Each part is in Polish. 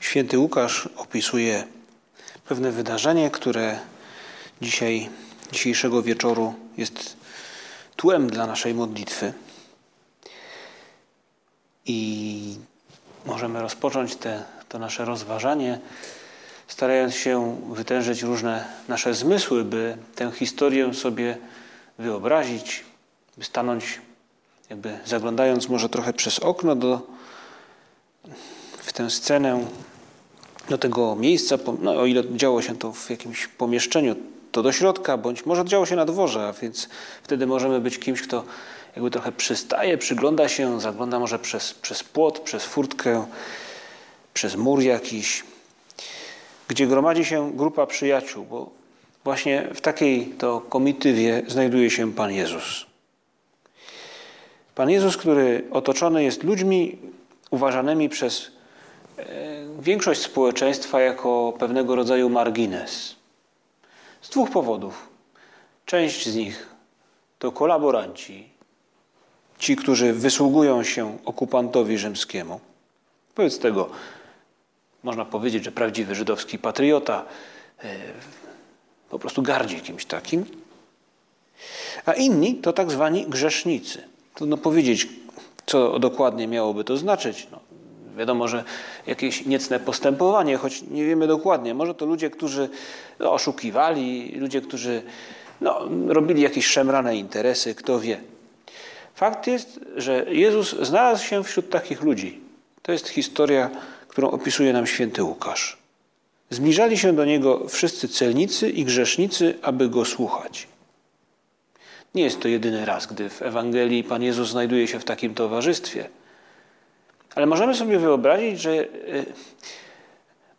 Święty Łukasz opisuje pewne wydarzenie, które dzisiaj, dzisiejszego wieczoru jest tłem dla naszej modlitwy. I możemy rozpocząć te, to nasze rozważanie, starając się wytężyć różne nasze zmysły, by tę historię sobie wyobrazić, by stanąć, jakby zaglądając może trochę przez okno do, w tę scenę, do tego miejsca, no, o ile działo się to w jakimś pomieszczeniu, to do środka, bądź może działo się na dworze, a więc wtedy możemy być kimś, kto jakby trochę przystaje, przygląda się, zagląda może przez, przez płot, przez furtkę, przez mur jakiś, gdzie gromadzi się grupa przyjaciół, bo właśnie w takiej to komitywie znajduje się Pan Jezus. Pan Jezus, który otoczony jest ludźmi uważanymi przez większość społeczeństwa jako pewnego rodzaju margines. Z dwóch powodów. Część z nich to kolaboranci, ci, którzy wysługują się okupantowi rzymskiemu. Wobec tego można powiedzieć, że prawdziwy żydowski patriota e, po prostu gardzi kimś takim. A inni to tak zwani grzesznicy. Trudno powiedzieć, co dokładnie miałoby to znaczyć. No, wiadomo, że jakieś niecne postępowanie, choć nie wiemy dokładnie. Może to ludzie, którzy no, oszukiwali, ludzie, którzy no, robili jakieś szemrane interesy, kto wie. Fakt jest, że Jezus znalazł się wśród takich ludzi. To jest historia, którą opisuje nam święty Łukasz. Zbliżali się do niego wszyscy celnicy i grzesznicy, aby go słuchać. Nie jest to jedyny raz, gdy w Ewangelii Pan Jezus znajduje się w takim towarzystwie. Ale możemy sobie wyobrazić, że e,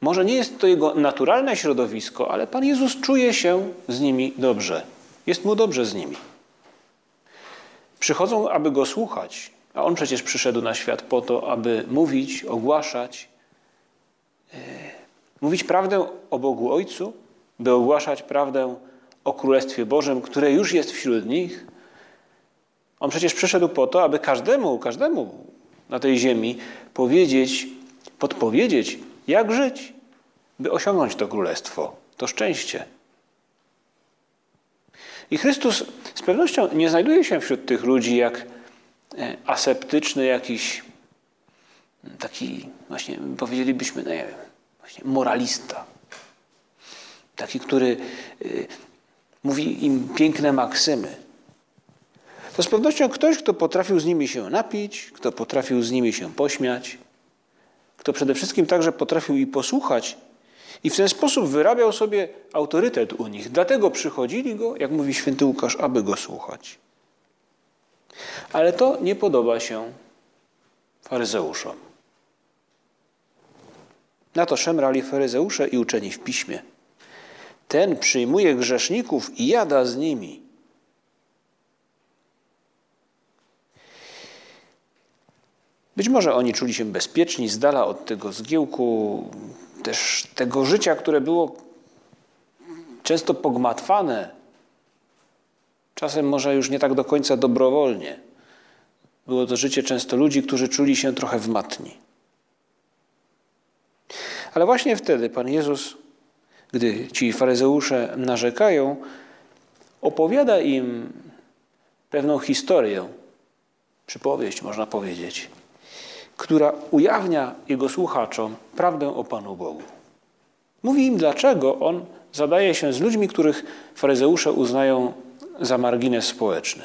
może nie jest to jego naturalne środowisko, ale Pan Jezus czuje się z nimi dobrze. Jest mu dobrze z nimi. Przychodzą, aby go słuchać, a on przecież przyszedł na świat po to, aby mówić, ogłaszać, e, mówić prawdę o Bogu Ojcu, by ogłaszać prawdę o Królestwie Bożym, które już jest wśród nich. On przecież przyszedł po to, aby każdemu, każdemu na tej ziemi powiedzieć, podpowiedzieć, jak żyć, by osiągnąć to królestwo, to szczęście. I Chrystus z pewnością nie znajduje się wśród tych ludzi jak e, aseptyczny jakiś taki, właśnie powiedzielibyśmy, no nie wiem, właśnie moralista. Taki, który y, mówi im piękne maksymy. To z pewnością ktoś, kto potrafił z nimi się napić, kto potrafił z nimi się pośmiać, kto przede wszystkim także potrafił i posłuchać i w ten sposób wyrabiał sobie autorytet u nich. Dlatego przychodzili go, jak mówi święty Łukasz, aby go słuchać. Ale to nie podoba się faryzeuszom. Na to szemrali faryzeusze i uczeni w piśmie. Ten przyjmuje grzeszników i jada z nimi. Być może oni czuli się bezpieczni, z dala od tego zgiełku, też tego życia, które było często pogmatwane, czasem może już nie tak do końca dobrowolnie. Było to życie często ludzi, którzy czuli się trochę wmatni. Ale właśnie wtedy Pan Jezus, gdy ci faryzeusze narzekają, opowiada im pewną historię, przypowieść można powiedzieć, która ujawnia jego słuchaczom prawdę o Panu Bogu. Mówi im, dlaczego on zadaje się z ludźmi, których faryzeusze uznają za margines społeczny.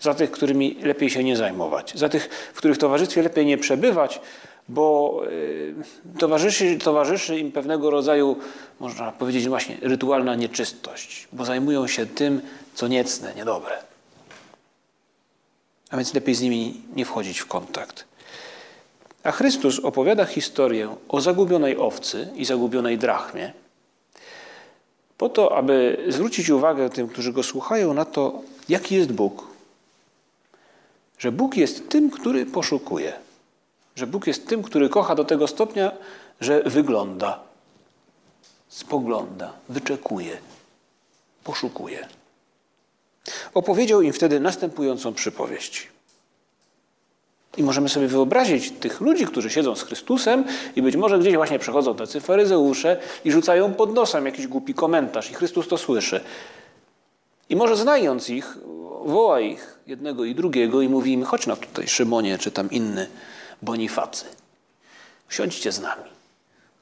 Za tych, którymi lepiej się nie zajmować. Za tych, w których towarzystwie lepiej nie przebywać, bo y, towarzyszy, towarzyszy im pewnego rodzaju, można powiedzieć właśnie, rytualna nieczystość, bo zajmują się tym, co niecne, niedobre. A więc lepiej z nimi nie wchodzić w kontakt. A Chrystus opowiada historię o zagubionej owcy i zagubionej drachmie, po to, aby zwrócić uwagę tym, którzy go słuchają, na to, jaki jest Bóg. Że Bóg jest tym, który poszukuje. Że Bóg jest tym, który kocha do tego stopnia, że wygląda, spogląda, wyczekuje, poszukuje. Opowiedział im wtedy następującą przypowieść. I możemy sobie wyobrazić tych ludzi, którzy siedzą z Chrystusem i być może gdzieś właśnie przechodzą tacy faryzeusze i rzucają pod nosem jakiś głupi komentarz i Chrystus to słyszy. I może znając ich, woła ich jednego i drugiego i mówi im, chodź na tutaj Szymonie czy tam inny Bonifacy. Siądźcie z nami.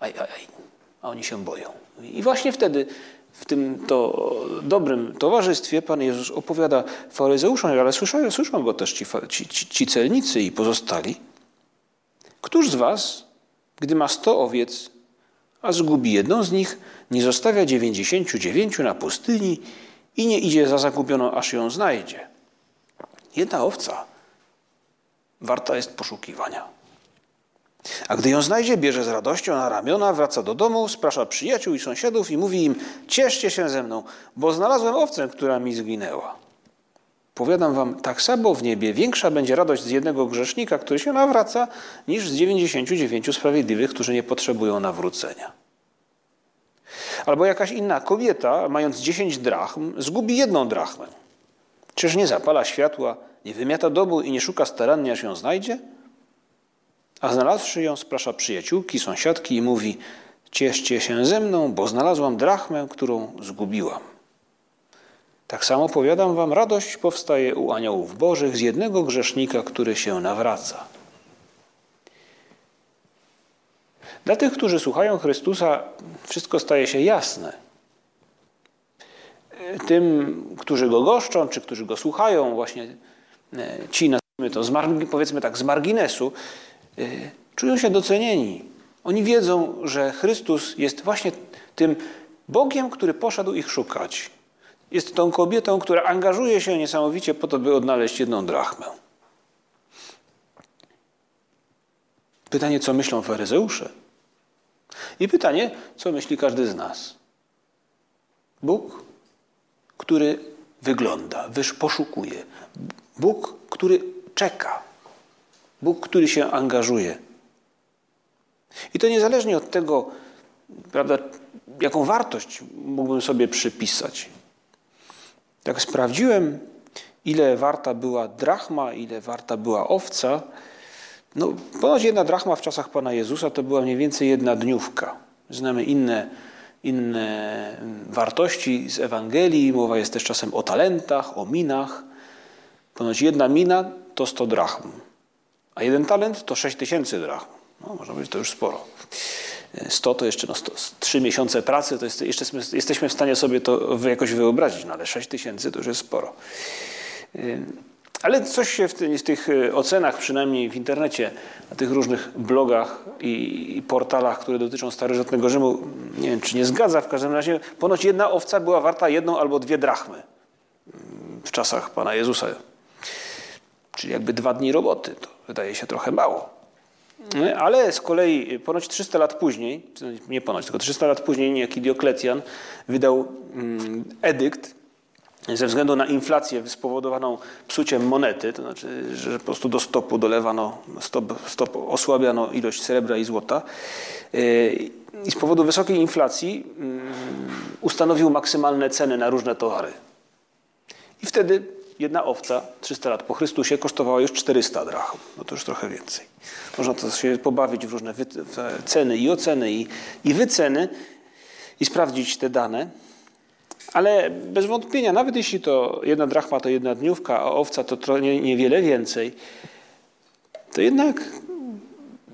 Aj, aj, aj. A oni się boją. I właśnie wtedy w tym to dobrym towarzystwie Pan Jezus opowiada faryzeuszom, ale słyszą, słyszą go też ci, ci, ci celnicy i pozostali. Któż z was, gdy ma sto owiec, a zgubi jedną z nich, nie zostawia dziewięćdziesięciu dziewięciu na pustyni i nie idzie za zagubioną, aż ją znajdzie? Jedna owca warta jest poszukiwania. A gdy ją znajdzie, bierze z radością na ramiona, wraca do domu, sprasza przyjaciół i sąsiadów i mówi im: Cieszcie się ze mną, bo znalazłem owcę, która mi zginęła. Powiadam wam, tak samo w niebie większa będzie radość z jednego grzesznika, który się nawraca, niż z 99 sprawiedliwych, którzy nie potrzebują nawrócenia. Albo jakaś inna kobieta, mając 10 drachm, zgubi jedną drachmę. Czyż nie zapala światła, nie wymiata domu i nie szuka starannie, aż ją znajdzie? A znalazłszy ją, sprasza przyjaciółki, sąsiadki i mówi: Cieszcie się ze mną, bo znalazłam drachmę, którą zgubiłam. Tak samo powiadam wam, radość powstaje u aniołów bożych z jednego grzesznika, który się nawraca. Dla tych, którzy słuchają Chrystusa, wszystko staje się jasne. Tym, którzy go goszczą, czy którzy go słuchają, właśnie e, ci, nazwijmy to, powiedzmy tak, z marginesu, czują się docenieni. Oni wiedzą, że Chrystus jest właśnie tym Bogiem, który poszedł ich szukać. Jest tą kobietą, która angażuje się niesamowicie po to, by odnaleźć jedną drachmę. Pytanie, co myślą faryzeusze? I pytanie, co myśli każdy z nas? Bóg, który wygląda, poszukuje. Bóg, który czeka. Bóg, który się angażuje. I to niezależnie od tego, prawda, jaką wartość mógłbym sobie przypisać. Jak sprawdziłem, ile warta była drachma, ile warta była owca, no ponoć jedna drachma w czasach Pana Jezusa to była mniej więcej jedna dniówka. Znamy inne, inne wartości z Ewangelii, mowa jest też czasem o talentach, o minach. Ponoć jedna mina to 100 drachm. A jeden talent to 6 tysięcy drachm. No, można powiedzieć, to już sporo. 100 to jeszcze no, 100, 3 miesiące pracy, to jest, jeszcze jesteśmy w stanie sobie to jakoś wyobrazić, no ale 6 tysięcy to już jest sporo. Ale coś się w, w, tych y, ocenach, przynajmniej w internecie, na tych różnych blogach i, i, portalach, które dotyczą starożytnego Rzymu, nie wiem, czy nie zgadza. W każdym razie ponoć jedna owca była warta jedną albo dwie drachmy w czasach Pana Jezusa. Czyli jakby dwa dni roboty. To wydaje się trochę mało. Ale z kolei ponoć 300 lat później, nie ponoć, tylko 300 lat później niejaki Dioklecjan wydał mm, edykt ze względu na inflację spowodowaną psuciem monety, to znaczy, że po prostu do stopu dolewano, stop, stop osłabiano ilość srebra i złota. Yy, I z powodu wysokiej inflacji mm, ustanowił maksymalne ceny na różne towary. I wtedy jedna owca 300 lat po Chrystusie kosztowała już 400 drachm. No to już trochę więcej. Można to się pobawić w różne ceny i oceny i, i wyceny i sprawdzić te dane. Ale bez wątpienia, nawet jeśli to jedna drachma to jedna dniówka, a owca to niewiele więcej, to jednak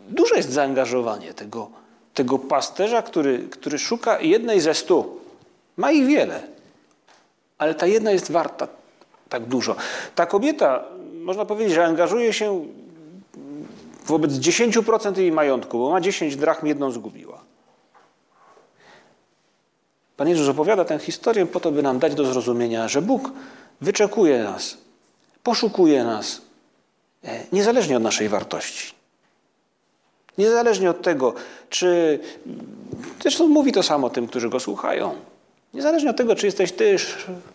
duże jest zaangażowanie tego, tego pasterza, który, który szuka jednej ze stu. Ma ich wiele, ale ta jedna jest warta tak dużo. Ta kobieta, można powiedzieć, że angażuje się wobec 10% jej majątku, bo ma 10 drachm, jedną zgubiła. Pan Jezus opowiada tę historię po to, by nam dać do zrozumienia, że Bóg wyczekuje nas, poszukuje nas, e, niezależnie od naszej wartości. Niezależnie od tego, czy. Zresztą mówi to samo tym, którzy go słuchają. Niezależnie od tego, czy jesteś ty,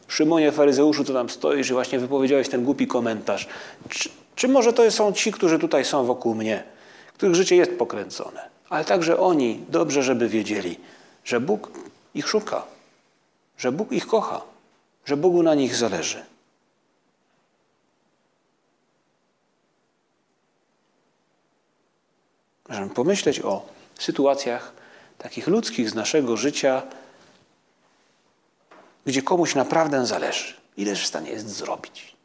Szymonie faryzeuszu, co tam stoisz i właśnie wypowiedziałeś ten głupi komentarz, czy, czy może to są ci, którzy tutaj są wokół mnie, których życie jest pokręcone, ale także oni dobrze, żeby wiedzieli, że Bóg ich szuka, że Bóg ich kocha, że Bogu na nich zależy. Możemy pomyśleć o sytuacjach takich ludzkich z naszego życia, gdzie komuś naprawdę zależy. Ileż w stanie jest zrobić?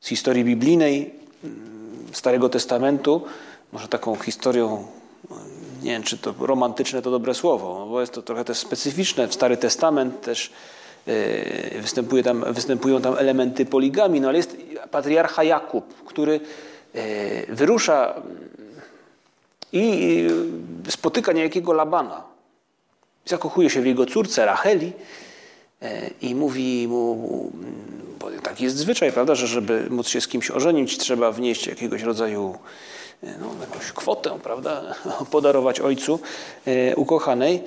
Z historii biblijnej mm, Starego Testamentu, może taką historią, nie wiem czy to romantyczne to dobre słowo, bo jest to trochę też specyficzne. W Stary Testament też e, występuje tam, występują tam elementy poligami, no ale jest patriarcha Jakub, który e, wyrusza i spotyka niejakiego Labana. Zakochuje się w jego córce Racheli e, i mówi mu, bo taki jest zwyczaj, prawda, że żeby móc się z kimś ożenić, trzeba wnieść jakiegoś rodzaju e, no, jakąś kwotę, prawda, podarować ojcu e, ukochanej.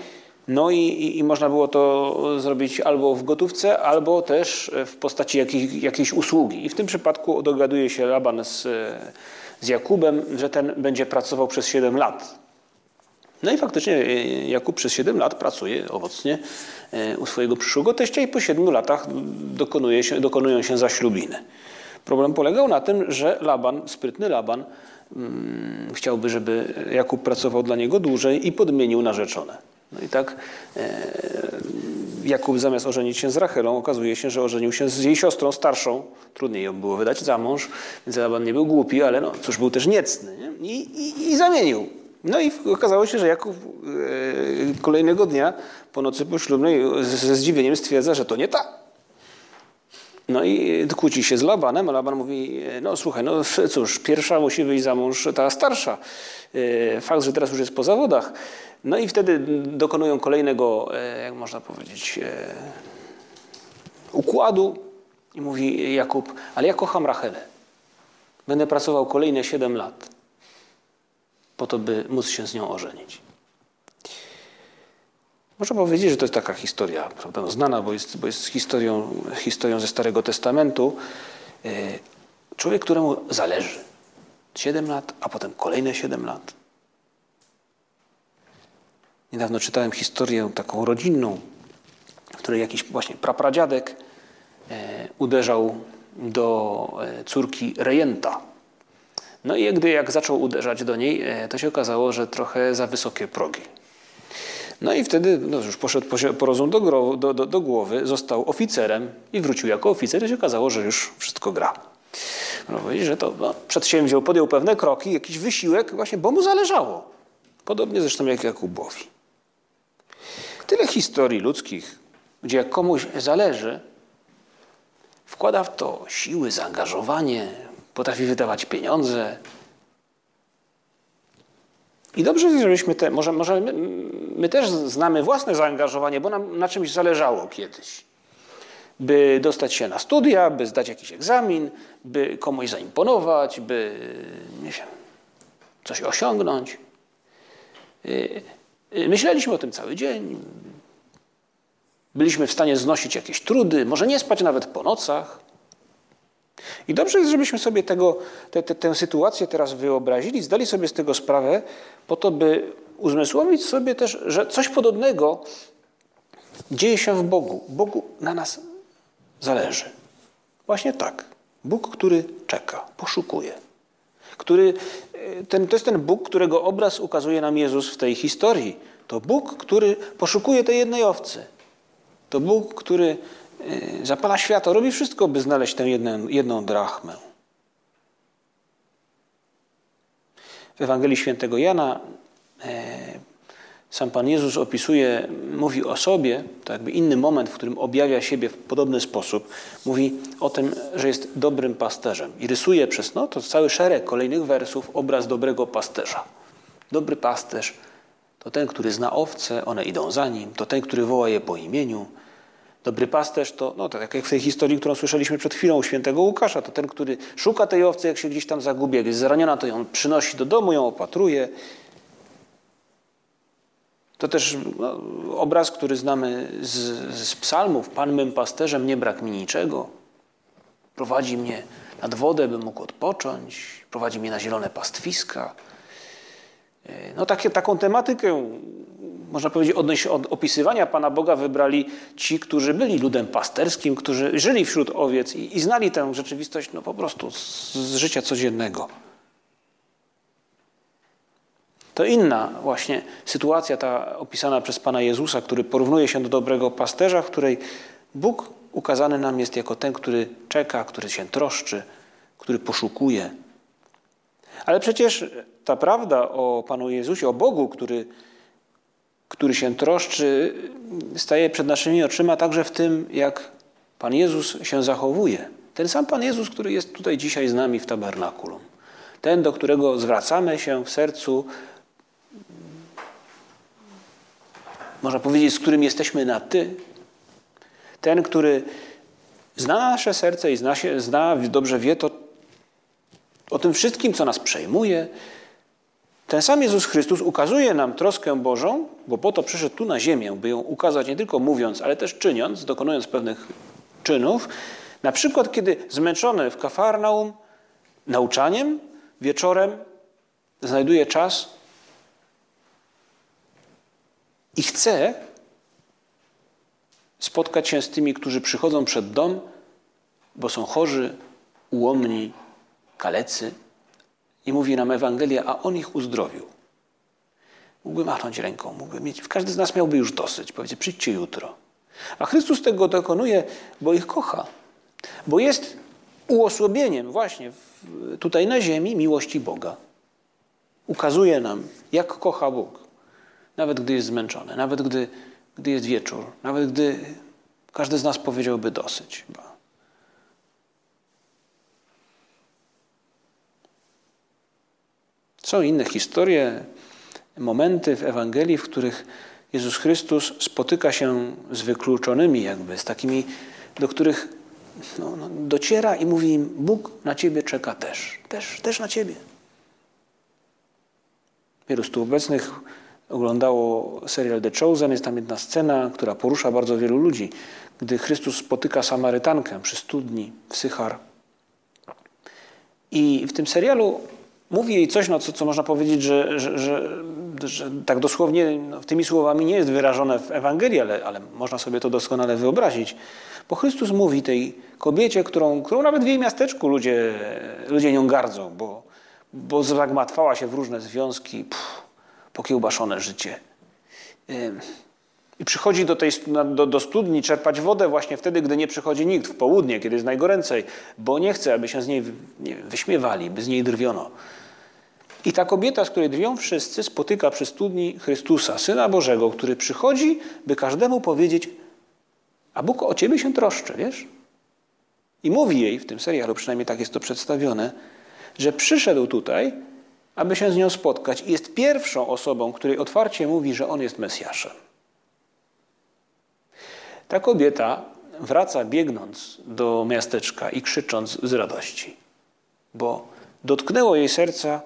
No i, i, można było to zrobić albo w gotówce, albo też w postaci jakiej, jakiejś usługi. I w tym przypadku dogaduje się Laban z z Jakubem, że ten będzie pracował przez 7 lat. No i faktycznie e, Jakub przez 7 lat pracuje owocnie e, u swojego przyszłego teścia i po 7 latach dokonuje się, dokonują się zaślubiny. Problem polegał na tym, że Laban, sprytny Laban, mm, chciałby, żeby Jakub pracował dla niego dłużej i podmienił narzeczone. No i tak e, Jakub zamiast ożenić się z Rachelą, okazuje się, że ożenił się z jej siostrą starszą. Trudniej ją było wydać za mąż, więc Laban nie był głupi, ale no, cóż, był też niecny. Nie? I, i, I zamienił. No i okazało się, że Jakub e, kolejnego dnia po nocy poślubnej ze zdziwieniem stwierdza, że to nie ta. No i kłóci się z Labanem, a Laban mówi, no słuchaj, no cóż, pierwsza musi wyjść za mąż ta starsza. E, fakt, że teraz już jest po zawodach. No i wtedy dokonują kolejnego, e, jak można powiedzieć, e, układu i mówi Jakub, ale ja kocham Rachelę. Będę pracował kolejne 7 lat po to, by móc się z nią ożenić. Można powiedzieć, że to jest taka historia prawda, no, znana, bo jest, bo jest historią, historią ze Starego Testamentu. E, człowiek, któremu zależy. 7 lat, a potem kolejne 7 lat. Niedawno czytałem historię taką rodzinną, w której jakiś właśnie prapradziadek e, uderzał do e, córki rejenta. No i gdy jak zaczął uderzać do niej, to się okazało, że trochę za wysokie progi. No i wtedy no już poszedł po rozum do, do, do, do, głowy, został oficerem i wrócił jako oficer i się okazało, że już wszystko gra. No powiedzieć, że to no, przedsięwziął, podjął pewne kroki, jakiś wysiłek właśnie, bo mu zależało. Podobnie zresztą jak Jakubowi. Tyle historii ludzkich, gdzie jak komuś zależy, wkłada w to siły, zaangażowanie, potrafi wydawać pieniądze, i dobrze jest, żebyśmy te, może, może my, my, też znamy własne zaangażowanie, bo nam na czymś zależało kiedyś. By dostać się na studia, by zdać jakiś egzamin, by komuś zaimponować, by nie wiem, coś osiągnąć. Y, myśleliśmy o tym cały dzień. Byliśmy w stanie znosić jakieś trudy, może nie spać nawet po nocach. I dobrze jest, żebyśmy sobie tego, te, te, tę sytuację teraz wyobrazili, zdali sobie z tego sprawę, po to, by uzmysłowić sobie też, że coś podobnego dzieje się w Bogu. Bogu na nas zależy. Właśnie tak. Bóg, który czeka, poszukuje. Który, e, ten, to jest ten Bóg, którego obraz ukazuje nam Jezus w tej historii. To Bóg, który poszukuje tej jednej owcy. To Bóg, który Y, zapala światło, robi wszystko, by znaleźć tę jedną, jedną drachmę. W Ewangelii Świętego Jana e, sam Pan Jezus opisuje, mówi o sobie, to jakby inny moment, w którym objawia siebie w podobny sposób. Mówi o tym, że jest dobrym pasterzem i rysuje przez no, to cały szereg kolejnych wersów obraz dobrego pasterza. Dobry pasterz to ten, który zna owce, one idą za nim, to ten, który woła je po imieniu, Dobry pasterz to, no tak jak w tej historii, którą słyszeliśmy przed chwilą u świętego Łukasza, to ten, który szuka tej owcy, jak się gdzieś tam zagubie, jak jest zraniona, to ją przynosi do domu, ją opatruje. To też no, obraz, który znamy z, z psalmów. Pan mym pasterzem, nie brak mi niczego. Prowadzi mnie nad wodę, bym mógł odpocząć. Prowadzi mnie na zielone pastwiska. E, no takie, taką tematykę, można powiedzieć, odnoś, od opisywania Pana Boga wybrali ci, którzy byli ludem pasterskim, którzy żyli wśród owiec i, i znali tę rzeczywistość no, po prostu z, z życia codziennego. To inna właśnie sytuacja ta opisana przez Pana Jezusa, który porównuje się do dobrego pasterza, w której Bóg ukazany nam jest jako ten, który czeka, który się troszczy, który poszukuje. Ale przecież ta prawda o Panu Jezusie, o Bogu, który, który się troszczy, staje przed naszymi oczyma także w tym, jak Pan Jezus się zachowuje. Ten sam Pan Jezus, który jest tutaj dzisiaj z nami w tabernakulum. Ten, do którego zwracamy się w sercu, można powiedzieć, z którym jesteśmy na ty. Ten, który zna nasze serce i zna, się, zna dobrze wie to, o tym wszystkim, co nas przejmuje. Ten sam Jezus Chrystus ukazuje nam troskę Bożą, bo po to przyszedł tu na ziemię, by ją ukazać nie tylko mówiąc, ale też czyniąc, dokonując pewnych czynów. Na przykład, kiedy zmęczony w Kafarnaum nauczaniem, wieczorem znajduje czas i chce spotkać się z tymi, którzy przychodzą przed dom, bo są chorzy, ułomni, kalecy. I mówi nam Ewangelia, a on ich uzdrowił. Mógłby machnąć ręką, mógłby mieć, każdy z nas miałby już dosyć, powiedzieć, przyjdźcie jutro. A Chrystus tego dokonuje, bo ich kocha, bo jest uosłabieniem właśnie tutaj na ziemi miłości Boga. Ukazuje nam, jak kocha Bóg, nawet gdy jest zmęczony, nawet gdy, gdy jest wieczór, nawet gdy każdy z nas powiedziałby dosyć. Są inne historie, momenty w Ewangelii, w których Jezus Chrystus spotyka się z wykluczonymi, jakby z takimi, do których no, no, dociera i mówi im: Bóg na ciebie czeka też, też, też na ciebie. Wielu z tu obecnych oglądało serial The Chosen. Jest tam jedna scena, która porusza bardzo wielu ludzi, gdy Chrystus spotyka Samarytankę przy studni w Sychar. I w tym serialu mówi jej coś, no, co, co można powiedzieć, że, że, że, że tak dosłownie no, tymi słowami nie jest wyrażone w Ewangelii, ale, ale można sobie to doskonale wyobrazić. Bo Chrystus mówi tej kobiecie, którą, którą nawet w jej miasteczku ludzie, ludzie nią gardzą, bo, bo zagmatwała się w różne związki, pokiełbaszone życie. I przychodzi do, tej, do, do studni czerpać wodę właśnie wtedy, gdy nie przychodzi nikt, w południe, kiedy jest najgoręcej, bo nie chce, aby się z niej wyśmiewali, by z niej drwiono. I ta kobieta, z której drwią wszyscy, spotyka przy studni Chrystusa, Syna Bożego, który przychodzi, by każdemu powiedzieć, a Bóg o ciebie się troszczy, wiesz? I mówi jej, w tym serialu przynajmniej tak jest to przedstawione, że przyszedł tutaj, aby się z nią spotkać i jest pierwszą osobą, której otwarcie mówi, że on jest Mesjaszem. Ta kobieta wraca biegnąc do miasteczka i krzycząc z radości, bo dotknęło jej serca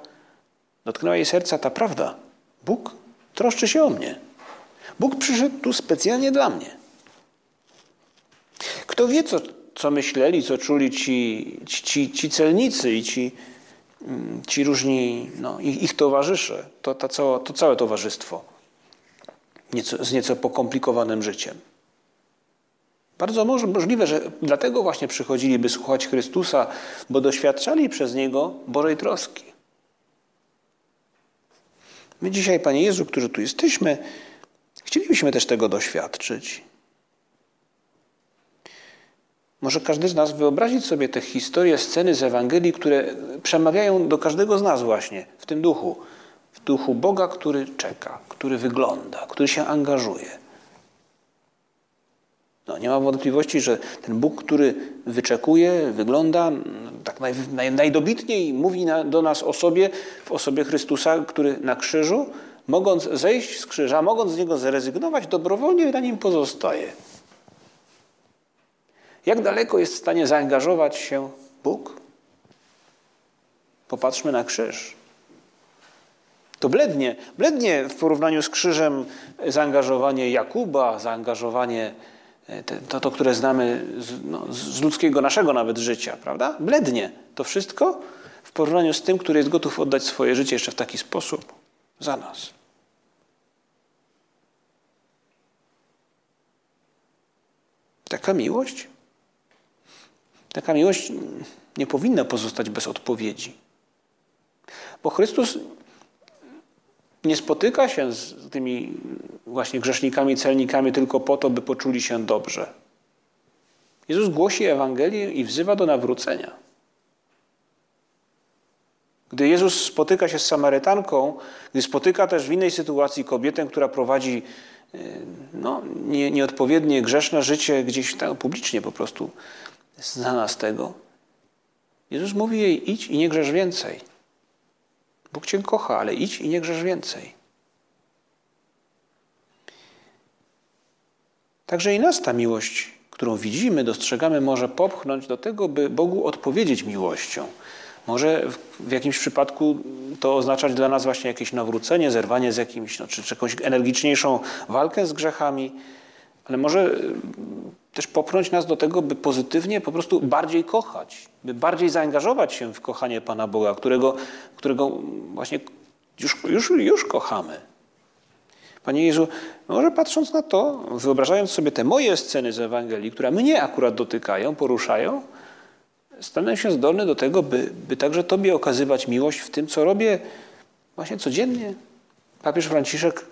dotknęła jej serca ta prawda. Bóg troszczy się o mnie. Bóg przyszedł tu specjalnie dla mnie. Kto wie, co, co myśleli, co czuli ci, ci, ci celnicy i ci, ci różni, no, ich, ich towarzysze, to, to, całe, to całe towarzystwo nieco, z nieco pokomplikowanym życiem. Bardzo możliwe, że dlatego właśnie przychodzili, by słuchać Chrystusa, bo doświadczali przez Niego Bożej troski. My dzisiaj, Panie Jezu, którzy tu jesteśmy, chcielibyśmy też tego doświadczyć. Może każdy z nas wyobrazić sobie te historie, sceny z Ewangelii, które przemawiają do każdego z nas właśnie w tym duchu. W duchu Boga, który czeka, który wygląda, który się angażuje. No, nie ma wątpliwości, że ten Bóg, który wyczekuje, wygląda tak naj, naj, najdobitniej, mówi na, do nas o sobie, w osobie Chrystusa, który na krzyżu, mogąc zejść z krzyża, mogąc z niego zrezygnować, dobrowolnie na nim pozostaje. Jak daleko jest w stanie zaangażować się Bóg? Popatrzmy na krzyż. To blednie, blednie w porównaniu z krzyżem zaangażowanie Jakuba, zaangażowanie e, to, to które znamy z, no, z ludzkiego, naszego nawet życia, prawda? Blednie. To wszystko w porównaniu z tym, który jest gotów oddać swoje życie jeszcze w taki sposób za nas. Taka miłość? Taka miłość nie powinna pozostać bez odpowiedzi. Bo Chrystus nie spotyka się z tymi właśnie grzesznikami, celnikami tylko po to, by poczuli się dobrze. Jezus głosi Ewangelię i wzywa do nawrócenia. Gdy Jezus spotyka się z Samarytanką, gdy spotyka też w innej sytuacji kobietę, która prowadzi e, no, nie, nieodpowiednie, grzeszne życie gdzieś tam publicznie po prostu znana z tego, Jezus mówi jej: idź i nie grzesz więcej. Bóg cię kocha, ale idź i nie grzesz więcej. Także i nas ta miłość, którą widzimy, dostrzegamy, może popchnąć do tego, by Bogu odpowiedzieć miłością. Może w jakimś przypadku to oznaczać dla nas właśnie jakieś nawrócenie, zerwanie z jakimś, no, czy, czy jakąś energiczniejszą walkę z grzechami, ale może też popchnąć nas do tego, by pozytywnie po prostu bardziej kochać, by bardziej zaangażować się w kochanie Pana Boga, którego, którego właśnie już, już, już kochamy. Panie Jezu, może patrząc na to, wyobrażając sobie te moje sceny z Ewangelii, które mnie akurat dotykają, poruszają, stanę się zdolny do tego, by, by także Tobie okazywać miłość w tym, co robię właśnie codziennie. Papież Franciszek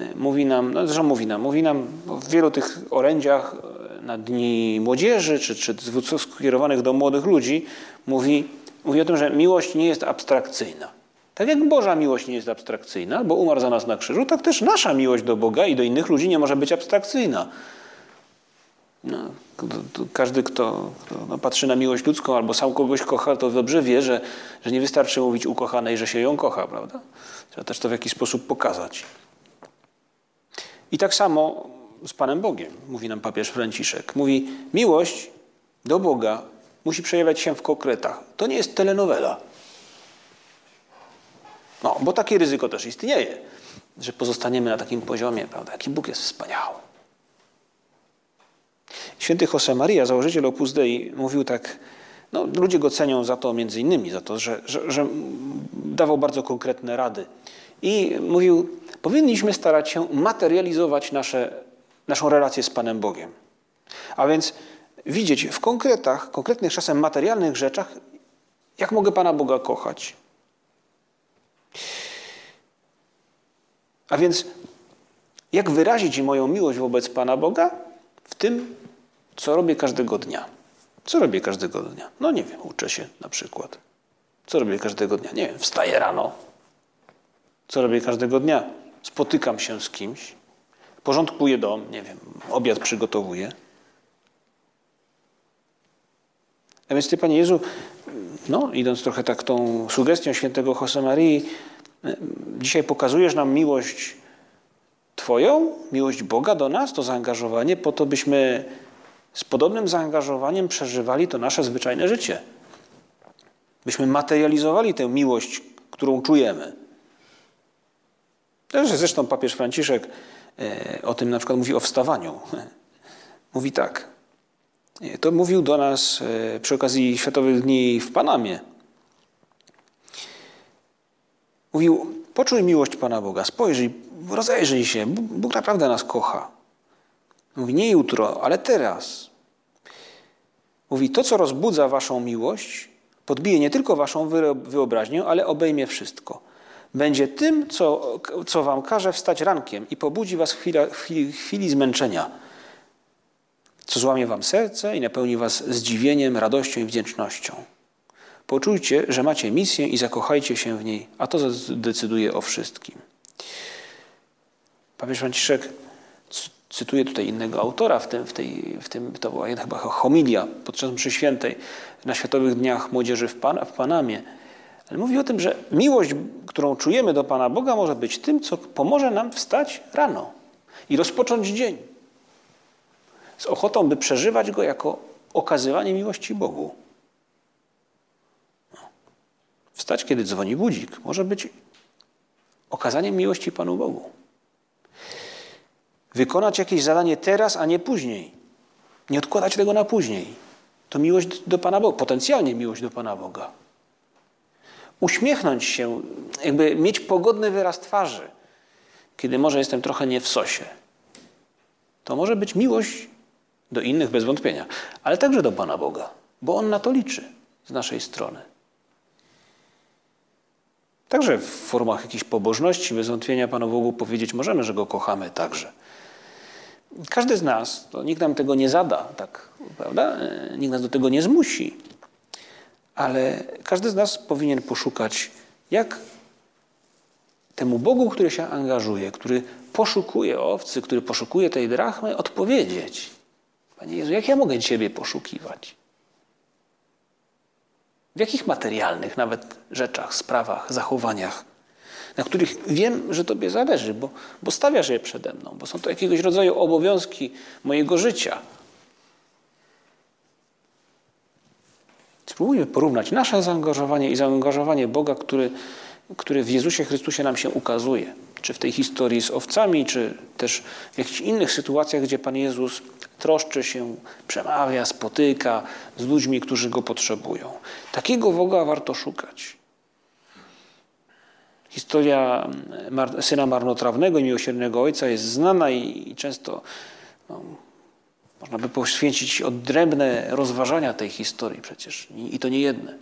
e, mówi nam, no zresztą mówi nam, mówi nam w wielu tych orędziach na Dni Młodzieży, czy, czy skierowanych do młodych ludzi, mówi, mówi o tym, że miłość nie jest abstrakcyjna. Tak jak Boża miłość nie jest abstrakcyjna, bo umarł za nas na krzyżu, tak też nasza miłość do Boga i do innych ludzi nie może być abstrakcyjna. No, każdy, kto, kto no, patrzy na miłość ludzką albo sam kogoś kocha, to dobrze wie, że, że nie wystarczy mówić ukochanej, że się ją kocha, prawda? Trzeba też to w jakiś sposób pokazać. I tak samo z Panem Bogiem, mówi nam papież Franciszek. Mówi, miłość do Boga musi przejawiać się w konkretach. To nie jest telenowela. No, bo takie ryzyko też istnieje, że pozostaniemy na takim poziomie, prawda? Jaki Bóg jest wspaniały. Święty Josemaria, założyciel Opus Dei, mówił tak, no, ludzie go cenią za to, między innymi za to, że, że, że dawał bardzo konkretne rady. I mówił, powinniśmy starać się materializować nasze, naszą relację z Panem Bogiem. A więc widzieć w konkretach, konkretnych czasem materialnych rzeczach, jak mogę Pana Boga kochać. A więc jak wyrazić moją miłość wobec Pana Boga? W tym, co robię każdego dnia. Co robię każdego dnia? No nie wiem, uczę się na przykład. Co robię każdego dnia? Nie wiem, wstaję rano. Co robię każdego dnia? Spotykam się z kimś, porządkuję dom, nie wiem, obiad przygotowuję. A więc Ty, Panie Jezu, no, idąc trochę tak tą sugestią świętego Josemarii, dzisiaj pokazujesz nam miłość Twoją, miłość Boga do nas, to zaangażowanie, po to byśmy z podobnym zaangażowaniem przeżywali to nasze zwyczajne życie. Byśmy materializowali tę miłość, którą czujemy. Też zresztą papież Franciszek o tym na przykład mówi o wstawaniu. Mówi tak. E, to mówił do nas e, przy okazji Światowych Dni w Panamie. Mówił, poczuj miłość Pana Boga, spojrzyj, rozejrzyj się, Bóg naprawdę nas kocha. Mówi, nie jutro, ale teraz. Mówi, to co rozbudza waszą miłość, podbije nie tylko waszą wyobraźnię, ale obejmie wszystko. Będzie tym, co, co wam każe wstać rankiem i pobudzi was w chwili, w chwili, zmęczenia, co złamie wam serce i napełni was zdziwieniem, radością i wdzięcznością. Poczujcie, że macie misję i zakochajcie się w niej, a to zdecyduje o wszystkim. Papież Franciszek cytuję tutaj innego autora, w tym, w tej, w tym to była chyba homilia podczas mszy świętej na Światowych Dniach Młodzieży w, Pan, w Panamie. Ale mówi o tym, że miłość, którą czujemy do Pana Boga, może być tym, co pomoże nam wstać rano i rozpocząć dzień. Z ochotą, by przeżywać go jako okazywanie miłości Bogu. No. Wstać, kiedy dzwoni budzik, może być okazaniem miłości Panu Bogu. Wykonać jakieś zadanie teraz, a nie później. Nie odkładać tego na później. To miłość do Pana Boga, potencjalnie miłość do Pana Boga. Uśmiechnąć się, jakby mieć pogodny wyraz twarzy, kiedy może jestem trochę nie w sosie. To może być miłość do innych bez wątpienia, ale także do Pana Boga, bo On na to liczy z naszej strony. Także w formach jakiejś pobożności, bez wątpienia Panu Bogu powiedzieć możemy, że Go kochamy także. Każdy z nas, to nikt nam tego nie zada, tak, prawda? Nikt nas do tego nie zmusi, ale każdy z nas powinien poszukać, jak temu Bogu, który się angażuje, który poszukuje owcy, który poszukuje tej drachmy, odpowiedzieć. Panie Jezu, jak ja mogę Ciebie poszukiwać? W jakich materialnych nawet rzeczach, sprawach, zachowaniach, na których wiem, że Tobie zależy, bo, bo stawiasz je przede mną, bo są to jakiegoś rodzaju obowiązki mojego życia. Spróbujmy porównać nasze zaangażowanie i zaangażowanie Boga, który, który w Jezusie Chrystusie nam się ukazuje. Czy w tej historii z owcami, czy też w jakichś innych sytuacjach, gdzie Pan Jezus troszczy się, przemawia, spotyka z ludźmi, którzy go potrzebują. Takiego Boga warto szukać. Historia syna marnotrawnego i miłosiernego ojca jest znana i, często no, można by poświęcić odrębne rozważania tej historii przecież i, to nie jedne.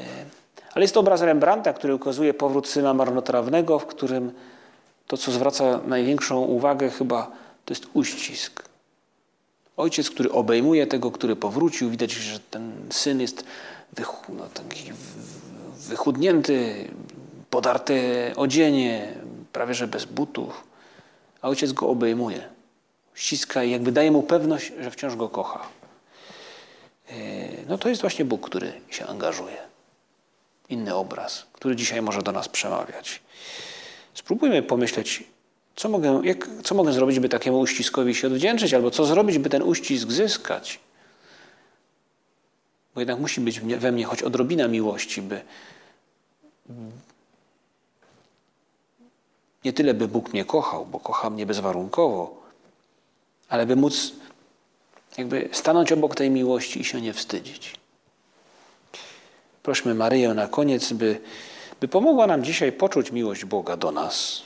E, ale jest to obraz Rembrandta, który ukazuje powrót syna marnotrawnego, w którym to, co zwraca największą uwagę chyba, to jest uścisk. Ojciec, który obejmuje tego, który powrócił. Widać, że ten syn jest no, taki wychudnięty, podarte odzienie, prawie że bez butów. A ojciec go obejmuje. Ściska i jakby daje mu pewność, że wciąż go kocha. E, no to jest właśnie Bóg, który się angażuje. Inny obraz, który dzisiaj może do nas przemawiać. Spróbujmy pomyśleć, co mogę, jak, co mogę zrobić, by takiemu uściskowi się odwdzięczyć, albo co zrobić, by ten uścisk zyskać? Bo jednak musi być we mnie choć odrobina miłości, by nie tyle, by Bóg mnie kochał, bo kocha mnie bezwarunkowo, ale by móc jakby stanąć obok tej miłości i się nie wstydzić. Prośmy Maryję na koniec, by, by pomogła nam dzisiaj poczuć miłość Boga do nas,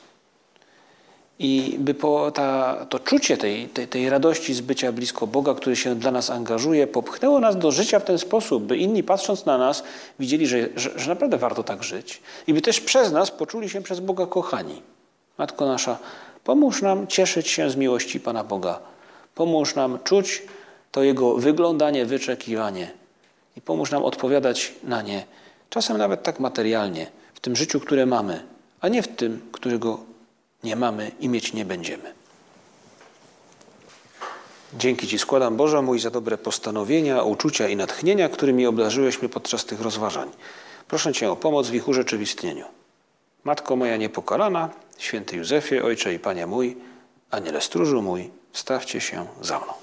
i by po ta, to czucie tej, tej, tej radości z bycia blisko Boga, który się dla nas angażuje, popchnęło nas do życia w ten sposób, by inni patrząc na nas widzieli, że, że, że naprawdę warto tak żyć. I by też przez nas poczuli się przez Boga kochani. Matko nasza, pomóż nam cieszyć się z miłości Pana Boga. Pomóż nam czuć to Jego wyglądanie, wyczekiwanie. I pomóż nam odpowiadać na nie, czasem nawet tak materialnie, w tym życiu, które mamy, a nie w tym, którego nie mamy i mieć nie będziemy. Dzięki Ci składam, Boże mój, za dobre postanowienia, uczucia i natchnienia, którymi obdarzyłeś mnie podczas tych rozważań. Proszę Cię o pomoc w ich urzeczywistnieniu. Matko moja niepokalana, święty Józefie, Ojcze i Panie mój, Aniele stróżu mój, stawcie się za mną.